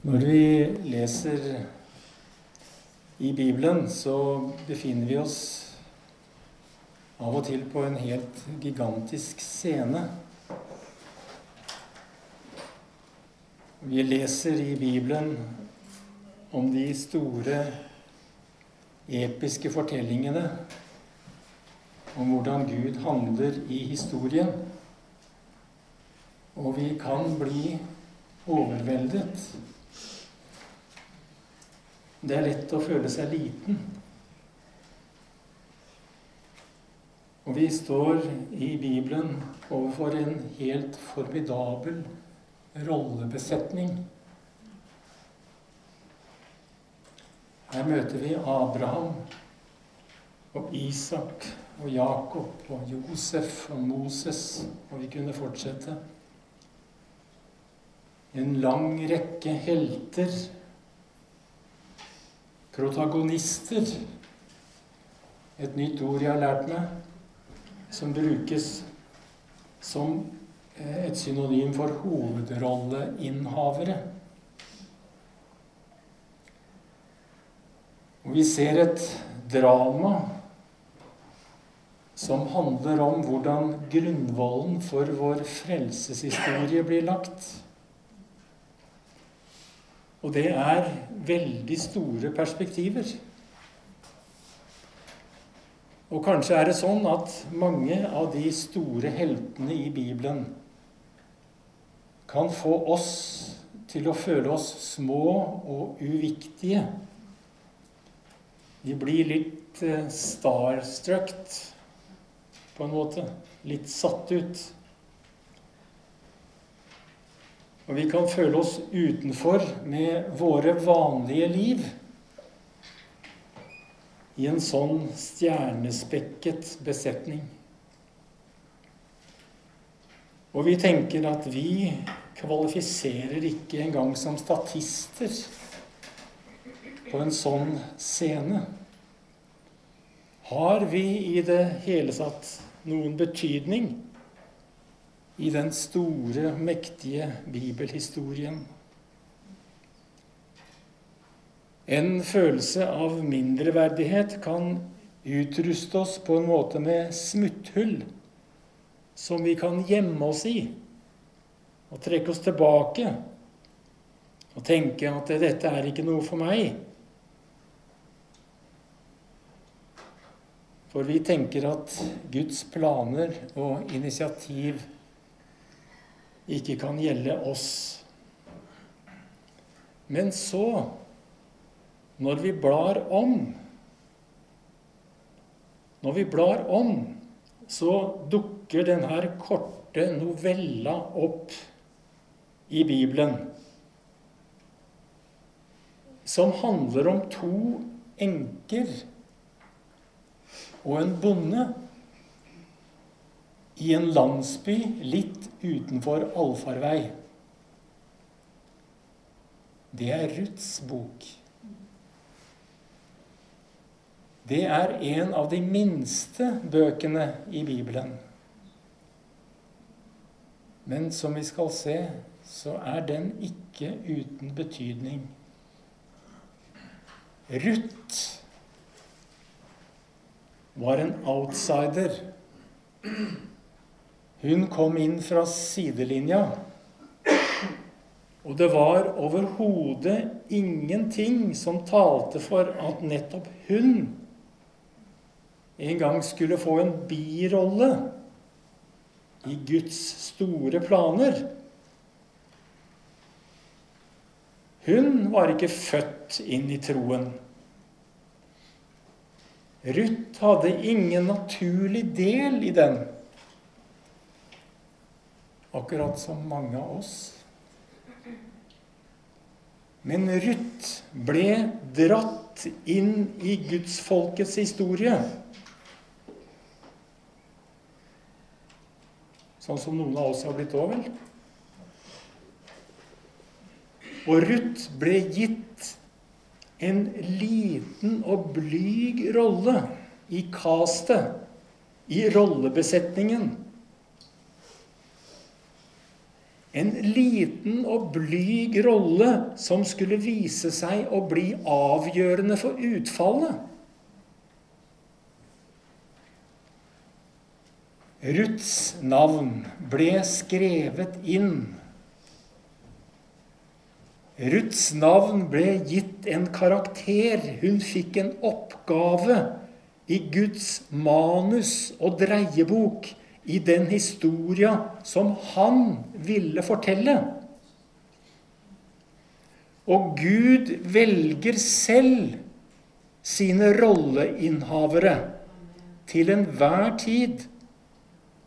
Når vi leser i Bibelen, så befinner vi oss av og til på en helt gigantisk scene. Vi leser i Bibelen om de store episke fortellingene om hvordan Gud handler i historien. Og vi kan bli overveldet. Det er lett å føle seg liten. Og vi står i Bibelen overfor en helt formidabel rollebesetning. Her møter vi Abraham og Isak og Jakob og Josef og Moses, og vi kunne fortsette. En lang rekke helter, protagonister Et nytt ord jeg har lært meg, som brukes som et synonym for hovedrolleinnehavere. Og vi ser et drama som handler om hvordan grunnvollen for vår frelseshistorie blir lagt. Og det er veldig store perspektiver. Og kanskje er det sånn at mange av de store heltene i Bibelen kan få oss til å føle oss små og uviktige. Vi blir litt starstruck på en måte. Litt satt ut. Og vi kan føle oss utenfor med våre vanlige liv i en sånn stjernespekket besetning. Og vi tenker at vi kvalifiserer ikke engang som statister på en sånn scene. Har vi i det hele tatt noen betydning i den store, mektige bibelhistorien? En følelse av mindreverdighet kan utruste oss på en måte med smutthull som vi kan gjemme oss i, og trekke oss tilbake og tenke at 'dette er ikke noe for meg'. For vi tenker at Guds planer og initiativ ikke kan gjelde oss. Men så, når vi blar om Når vi blar om, så dukker denne korte novella opp i Bibelen. Som handler om to enker og en bonde i en landsby litt utenfor allfarvei. Det er Ruths bok. Det er en av de minste bøkene i Bibelen. Men som vi skal se, så er den ikke uten betydning. Ruth var en outsider. Hun kom inn fra sidelinja. Og det var overhodet ingenting som talte for at nettopp hun en gang skulle få en birolle i Guds store planer. Hun var ikke født inn i troen. Ruth hadde ingen naturlig del i den, akkurat som mange av oss. Men Ruth ble dratt inn i gudsfolkets historie. Sånn som noen av oss har blitt òg, vel? Og Ruth ble gitt en liten og blyg rolle i castet, i rollebesetningen. En liten og blyg rolle som skulle vise seg å bli avgjørende for utfallet. Ruths navn ble skrevet inn. Ruths navn ble gitt en karakter. Hun fikk en oppgave i Guds manus og dreiebok i den historia som han ville fortelle. Og Gud velger selv sine rolleinnehavere til enhver tid.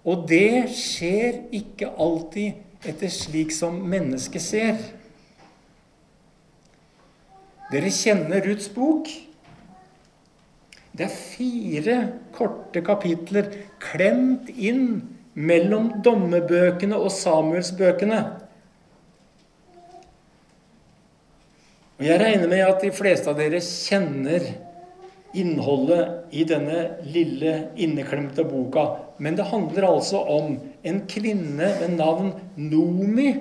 Og det skjer ikke alltid etter slik som mennesket ser. Dere kjenner Ruths bok. Det er fire korte kapitler klemt inn mellom dommebøkene og Samuelsbøkene. Og Jeg regner med at de fleste av dere kjenner innholdet i denne lille, inneklemte boka. Men det handler altså om en kvinne ved navn Nomi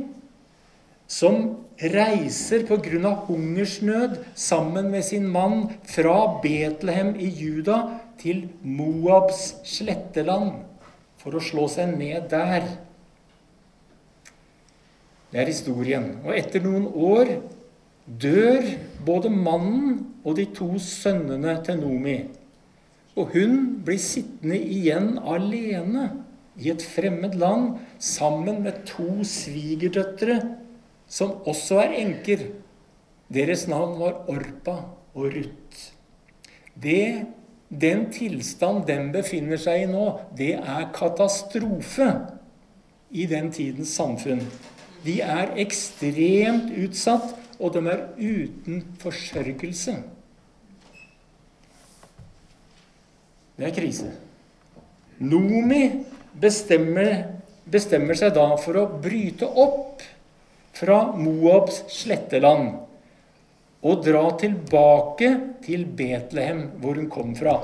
som reiser pga. hungersnød sammen med sin mann fra Betlehem i Juda til Moabs sletteland for å slå seg ned der. Det er historien. Og etter noen år dør både mannen og de to sønnene til Nomi. Og hun blir sittende igjen alene i et fremmed land sammen med to svigerdøtre som også er enker. Deres navn var Orpa og Ruth. Det, den tilstand den befinner seg i nå, det er katastrofe i den tidens samfunn. De er ekstremt utsatt, og de er uten forsørgelse. Det er krise. Nomi bestemmer, bestemmer seg da for å bryte opp fra Moabs sletteland og dra tilbake til Betlehem, hvor hun kom fra.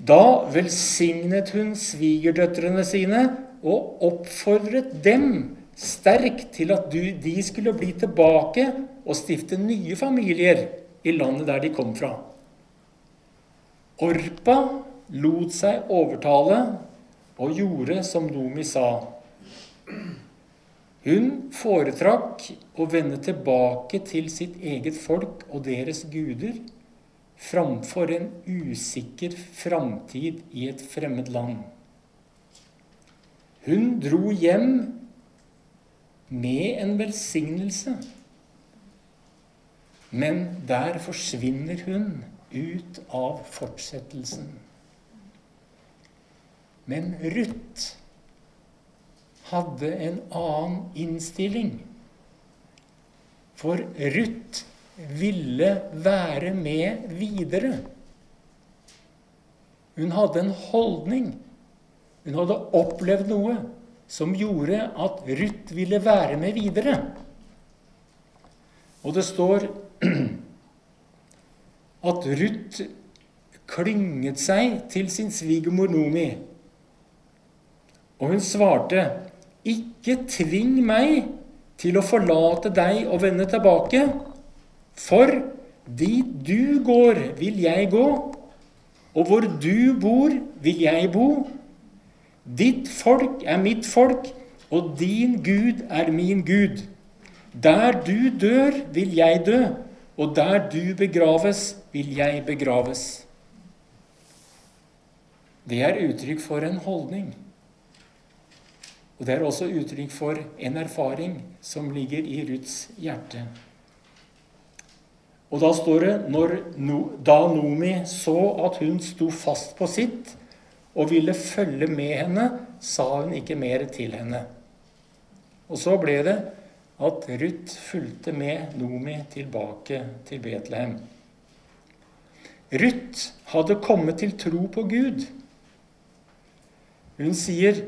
Da velsignet hun svigerdøtrene sine og oppfordret dem sterkt til at de skulle bli tilbake og stifte nye familier i landet der de kom fra. Orpa lot seg overtale og gjorde som Nomi sa. Hun foretrakk å vende tilbake til sitt eget folk og deres guder framfor en usikker framtid i et fremmed land. Hun dro hjem med en velsignelse, men der forsvinner hun ut av fortsettelsen. Men Ruth hadde en annen innstilling. For Ruth ville være med videre. Hun hadde en holdning. Hun hadde opplevd noe som gjorde at Ruth ville være med videre. Og det står at Ruth klynget seg til sin svigermor Nomi. Og hun svarte, ikke tving meg til å forlate deg og vende tilbake, for dit du går, vil jeg gå, og hvor du bor, vil jeg bo. Ditt folk er mitt folk, og din Gud er min Gud. Der du dør, vil jeg dø, og der du begraves, vil jeg begraves. Det er uttrykk for en holdning. Og Det er også uttrykk for en erfaring som ligger i Ruths hjerte. Og da står det når, da Nomi så at hun sto fast på sitt og ville følge med henne, sa hun ikke mer til henne. Og så ble det at Ruth fulgte med Nomi tilbake til Betlehem. Ruth hadde kommet til tro på Gud. Hun sier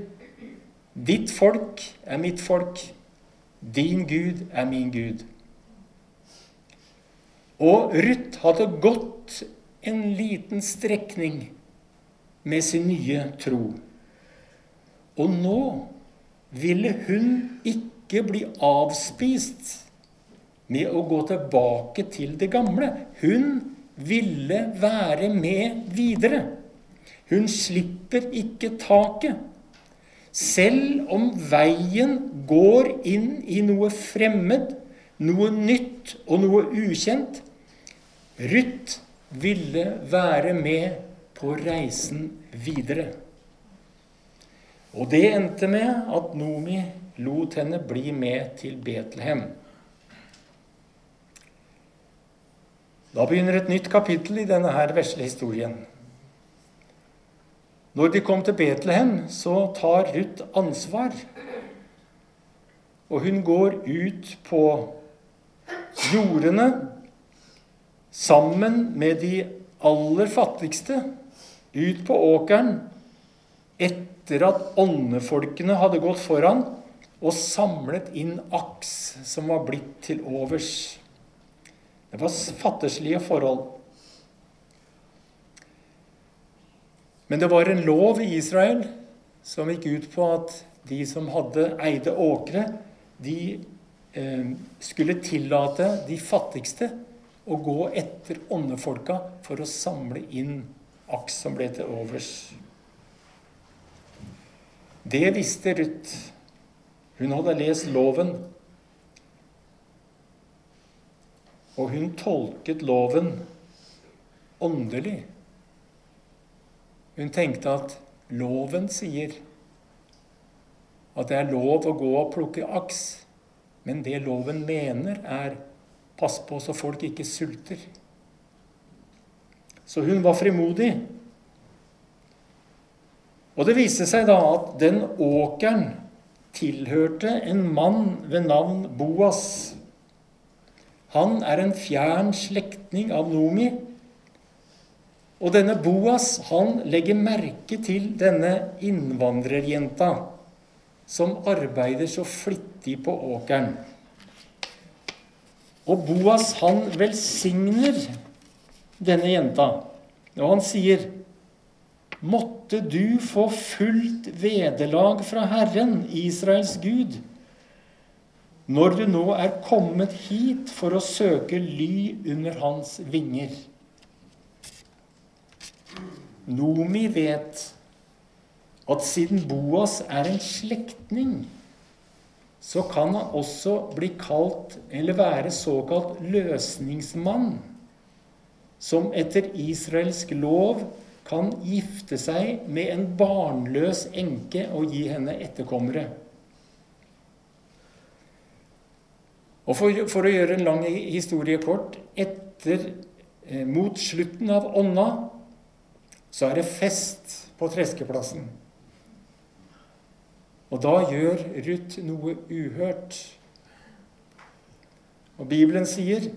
Ditt folk er mitt folk. Din Gud er min Gud. Og Ruth hadde gått en liten strekning med sin nye tro. Og nå ville hun ikke bli avspist med å gå tilbake til det gamle. Hun ville være med videre. Hun slipper ikke taket. Selv om veien går inn i noe fremmed, noe nytt og noe ukjent. Ruth ville være med på reisen videre. Og det endte med at Nomi lot henne bli med til Betlehem. Da begynner et nytt kapittel i denne her vesle historien. Når de kom til Betlehem, så tar Ruth ansvar. Og hun går ut på jordene sammen med de aller fattigste, ut på åkeren, etter at åndefolkene hadde gått foran og samlet inn aks som var blitt til overs. Det var fattigslige forhold. Men det var en lov i Israel som gikk ut på at de som hadde eide åkre, de eh, skulle tillate de fattigste å gå etter åndefolka for å samle inn aks som ble til overs. Det visste Ruth. Hun hadde lest loven. Og hun tolket loven åndelig. Hun tenkte at loven sier at det er lov å gå og plukke aks, men det loven mener, er pass på så folk ikke sulter. Så hun var frimodig. Og det viste seg da at den åkeren tilhørte en mann ved navn Boas. Han er en fjern slektning av Nomi og denne Boas han legger merke til denne innvandrerjenta som arbeider så flittig på åkeren. Og Boas han velsigner denne jenta, og han sier Måtte du få fullt vederlag fra Herren, Israels Gud, når du nå er kommet hit for å søke ly under hans vinger. Nomi vet at siden Boas er en slektning, så kan han også bli kalt, eller være såkalt løsningsmann, som etter israelsk lov kan gifte seg med en barnløs enke og gi henne etterkommere. Og for, for å gjøre en lang historie kort etter, eh, Mot slutten av ånda så er det fest på Treskeplassen. Og da gjør Ruth noe uhørt. Og Bibelen sier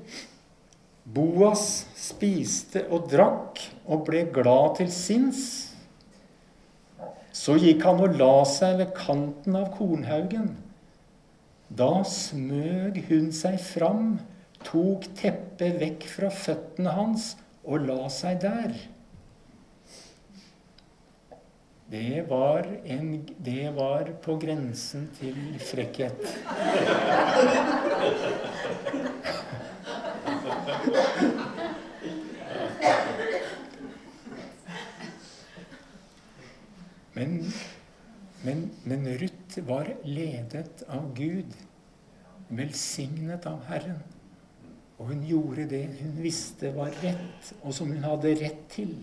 Boas spiste og drakk og ble glad til sinns. Så gikk han og la seg ved kanten av kornhaugen. Da smøg hun seg fram, tok teppet vekk fra føttene hans og la seg der. Det var, en, det var på grensen til frekkhet. Men, men, men Ruth var ledet av Gud, velsignet av Herren. Og hun gjorde det hun visste var rett, og som hun hadde rett til.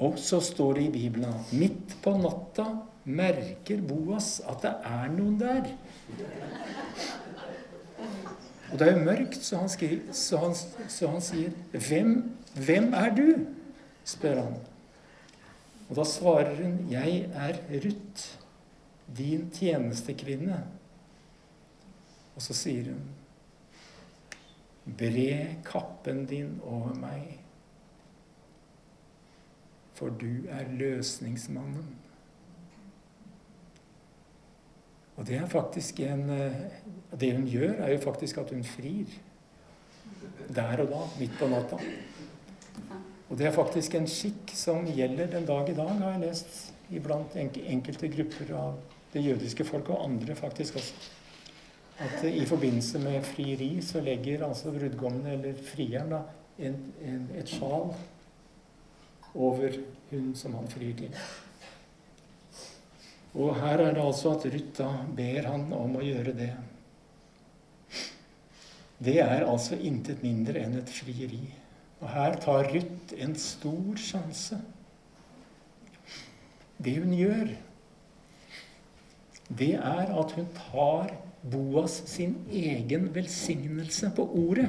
Og så står det i Bibelen at midt på natta merker Boas at det er noen der. Og det er jo mørkt, så han, skriver, så han, så han sier hvem, 'Hvem er du?' spør han. Og da svarer hun, 'Jeg er Ruth, din tjenestekvinne'. Og så sier hun, 'Bre kappen din over meg' for du er løsningsmannen. Og det er faktisk en eh, Det hun gjør, er jo faktisk at hun frir. Der og da, midt på natta. Og det er faktisk en skikk som gjelder den dag i dag, har jeg lest iblant enkelte grupper av det jødiske folk, og andre faktisk også. At i forbindelse med frieri så legger altså brudgommen, eller frieren, da, en, en, et sjal over hun som han frir til. Og her er det altså at Ruth da ber han om å gjøre det. Det er altså intet mindre enn et frieri. Og her tar Ruth en stor sjanse. Det hun gjør, det er at hun tar Boas sin egen velsignelse på ordet.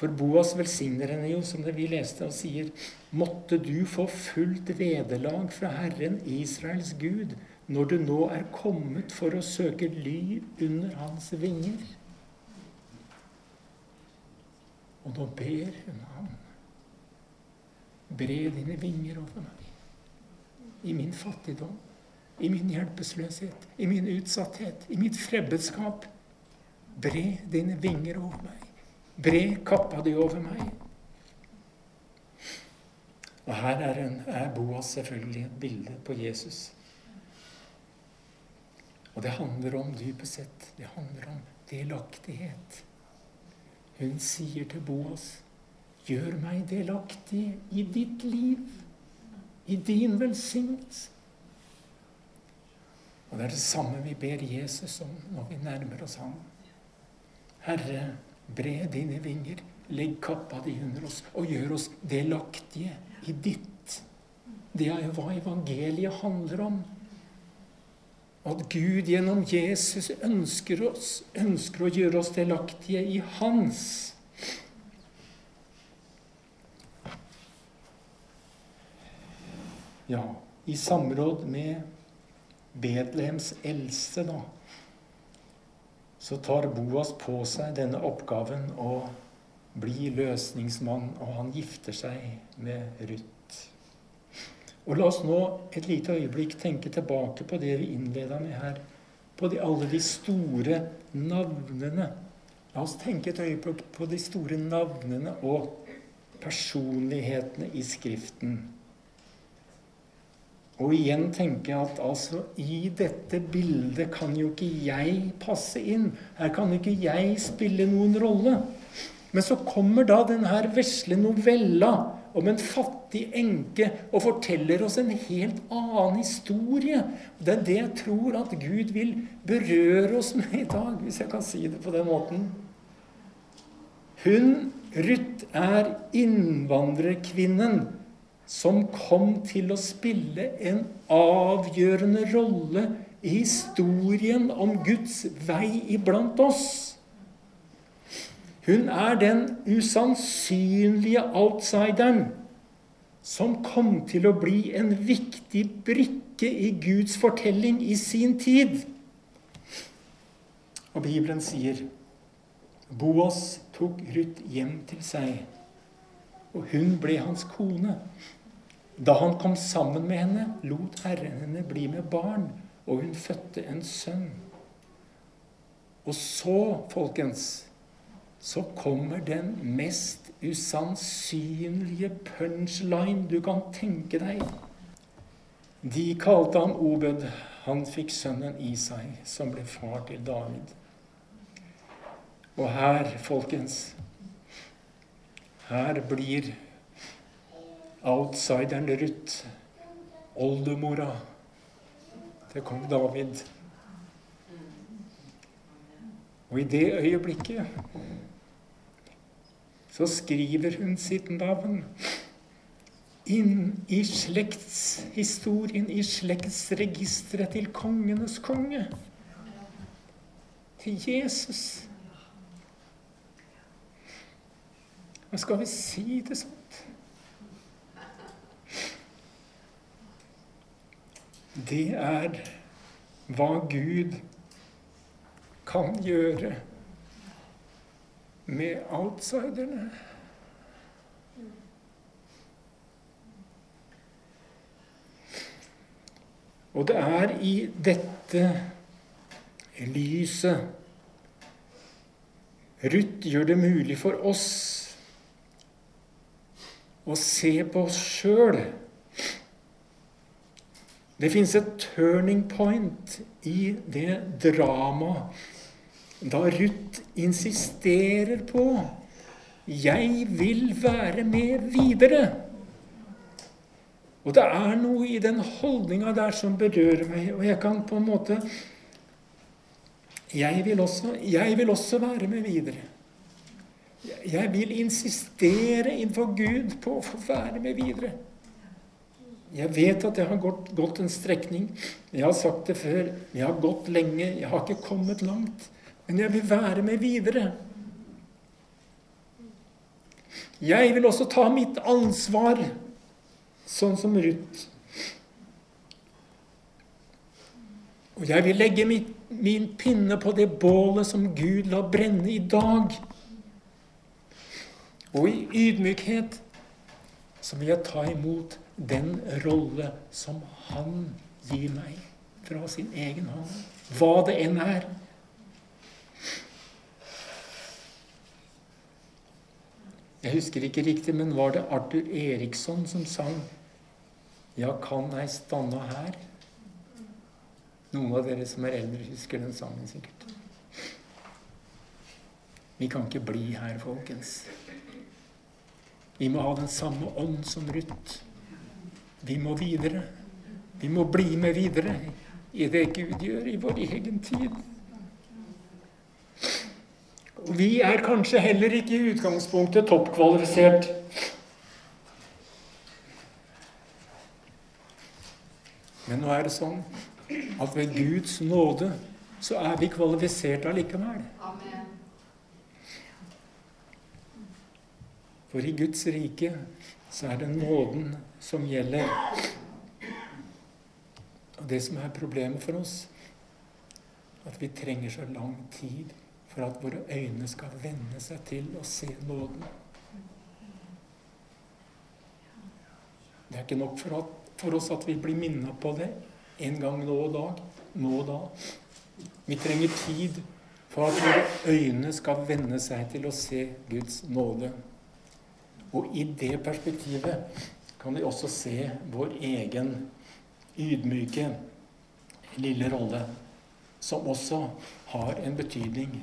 For Boas velsigner henne jo, som det vi leste, og sier:" Måtte du få fullt vederlag fra Herren Israels Gud når du nå er kommet for å søke ly under hans vinger. Og nå ber hun ham. Bre dine vinger over meg. I min fattigdom, i min hjelpeløshet, i min utsatthet, i mitt frebbedskap. Bre dine vinger over meg. Bre kappa di over meg. Og her er, en, er Boas selvfølgelig et bilde på Jesus. Og det handler om dypest sett det handler om delaktighet. Hun sier til Boas, 'Gjør meg delaktig i ditt liv, i din velsignelse'. Og Det er det samme vi ber Jesus om når vi nærmer oss ham. Herre, Bre dine vinger, legg kappa di under oss, og gjør oss delaktige i ditt. Det er jo hva evangeliet handler om. At Gud gjennom Jesus ønsker oss, ønsker å gjøre oss delaktige i Hans. Ja, i samråd med Betlehems eldste, da, så tar Boas på seg denne oppgaven å bli løsningsmann, og han gifter seg med Ruth. Og La oss nå et lite øyeblikk tenke tilbake på det vi innleda med her. På de, alle de store navnene. La oss tenke et øyeblikk på de store navnene og personlighetene i Skriften. Og igjen tenker jeg at altså, i dette bildet kan jo ikke jeg passe inn. Her kan ikke jeg spille noen rolle. Men så kommer da denne vesle novella om en fattig enke og forteller oss en helt annen historie. Det er det jeg tror at Gud vil berøre oss med i dag, hvis jeg kan si det på den måten. Hun, Ruth, er innvandrerkvinnen som kom til å spille en avgjørende rolle i historien om Guds vei iblant oss. Hun er den usannsynlige outsideren som kom til å bli en viktig brikke i Guds fortelling i sin tid. Og Bibelen sier Boas tok Ruth hjem til seg, og hun ble hans kone. Da han kom sammen med henne, lot Herren henne bli med barn, og hun fødte en sønn. Og så, folkens, så kommer den mest usannsynlige punchline du kan tenke deg. De kalte ham Obed. Han fikk sønnen Isai, som ble far til David. Og her, folkens Her blir outsideren Ruth, oldemora til kong David. Og i det øyeblikket så skriver hun sitt navn inn i slektshistorien, i slektsregisteret til kongenes konge. Til Jesus. Hva skal vi si det sånn? Det er hva Gud kan gjøre med outsiderne. Og det er i dette lyset Ruth gjør det mulig for oss å se på oss sjøl Det fins et turning point i det dramaet da Ruth insisterer på 'Jeg vil være med videre'. Og det er noe i den holdninga der som berører meg, og jeg kan på en måte jeg vil også, jeg vil også være med videre. Jeg vil insistere innenfor Gud på å få være med videre. Jeg vet at jeg har gått, gått, en strekning. Jeg har sagt det før. Jeg har gått lenge. Jeg har ikke kommet langt. Men jeg vil være med videre. Jeg vil også ta mitt ansvar, sånn som Ruth. Og jeg vil legge mitt, min pinne på det bålet som Gud la brenne i dag. Og i ydmykhet så vil jeg ta imot den rolle som Han gir meg fra sin egen hånd. Hva det enn er. Jeg husker ikke riktig, men var det Arthur Eriksson som sang 'Ja, kan ei stanna her'? Noen av dere som er eldre, husker den sangen sikkert. Vi kan ikke bli her, folkens. Vi må ha den samme ånd som Ruth. Vi må videre. Vi må bli med videre i det Gud gjør i vår egen tid. Og vi er kanskje heller ikke i utgangspunktet toppkvalifisert. Men nå er det sånn at ved Guds nåde så er vi kvalifisert allikevel. For i Guds rike så er det nåden som gjelder. Og det som er problemet for oss, at vi trenger så lang tid for at våre øyne skal venne seg til å se nåden. Det er ikke nok for, at, for oss at vi blir minna på det en gang nå og dag. Nå og da. Vi trenger tid for at våre øyne skal venne seg til å se Guds nåde. Og i det perspektivet kan vi også se vår egen ydmyke lille rolle, som også har en betydning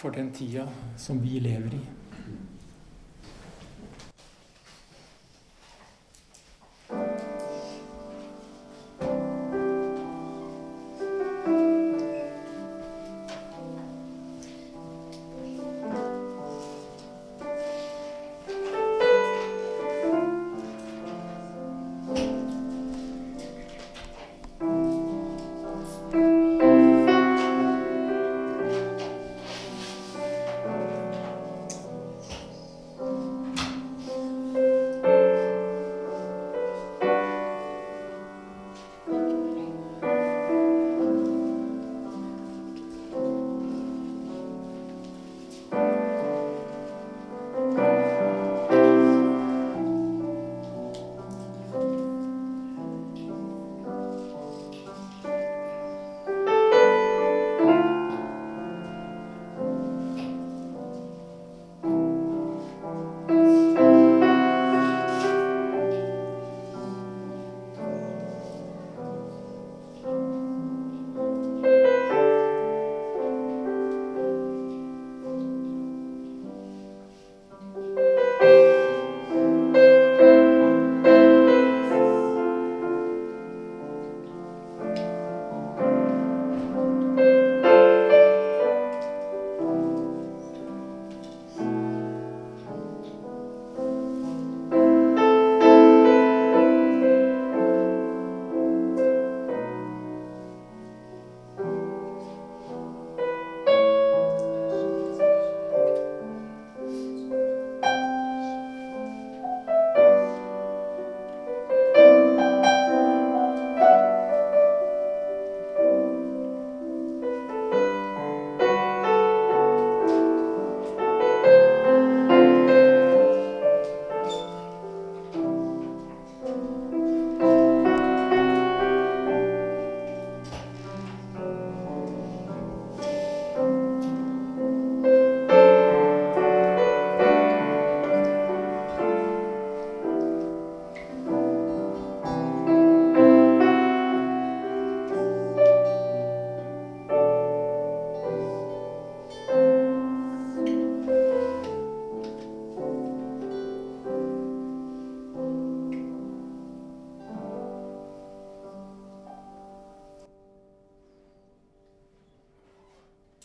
for den tida som vi lever i.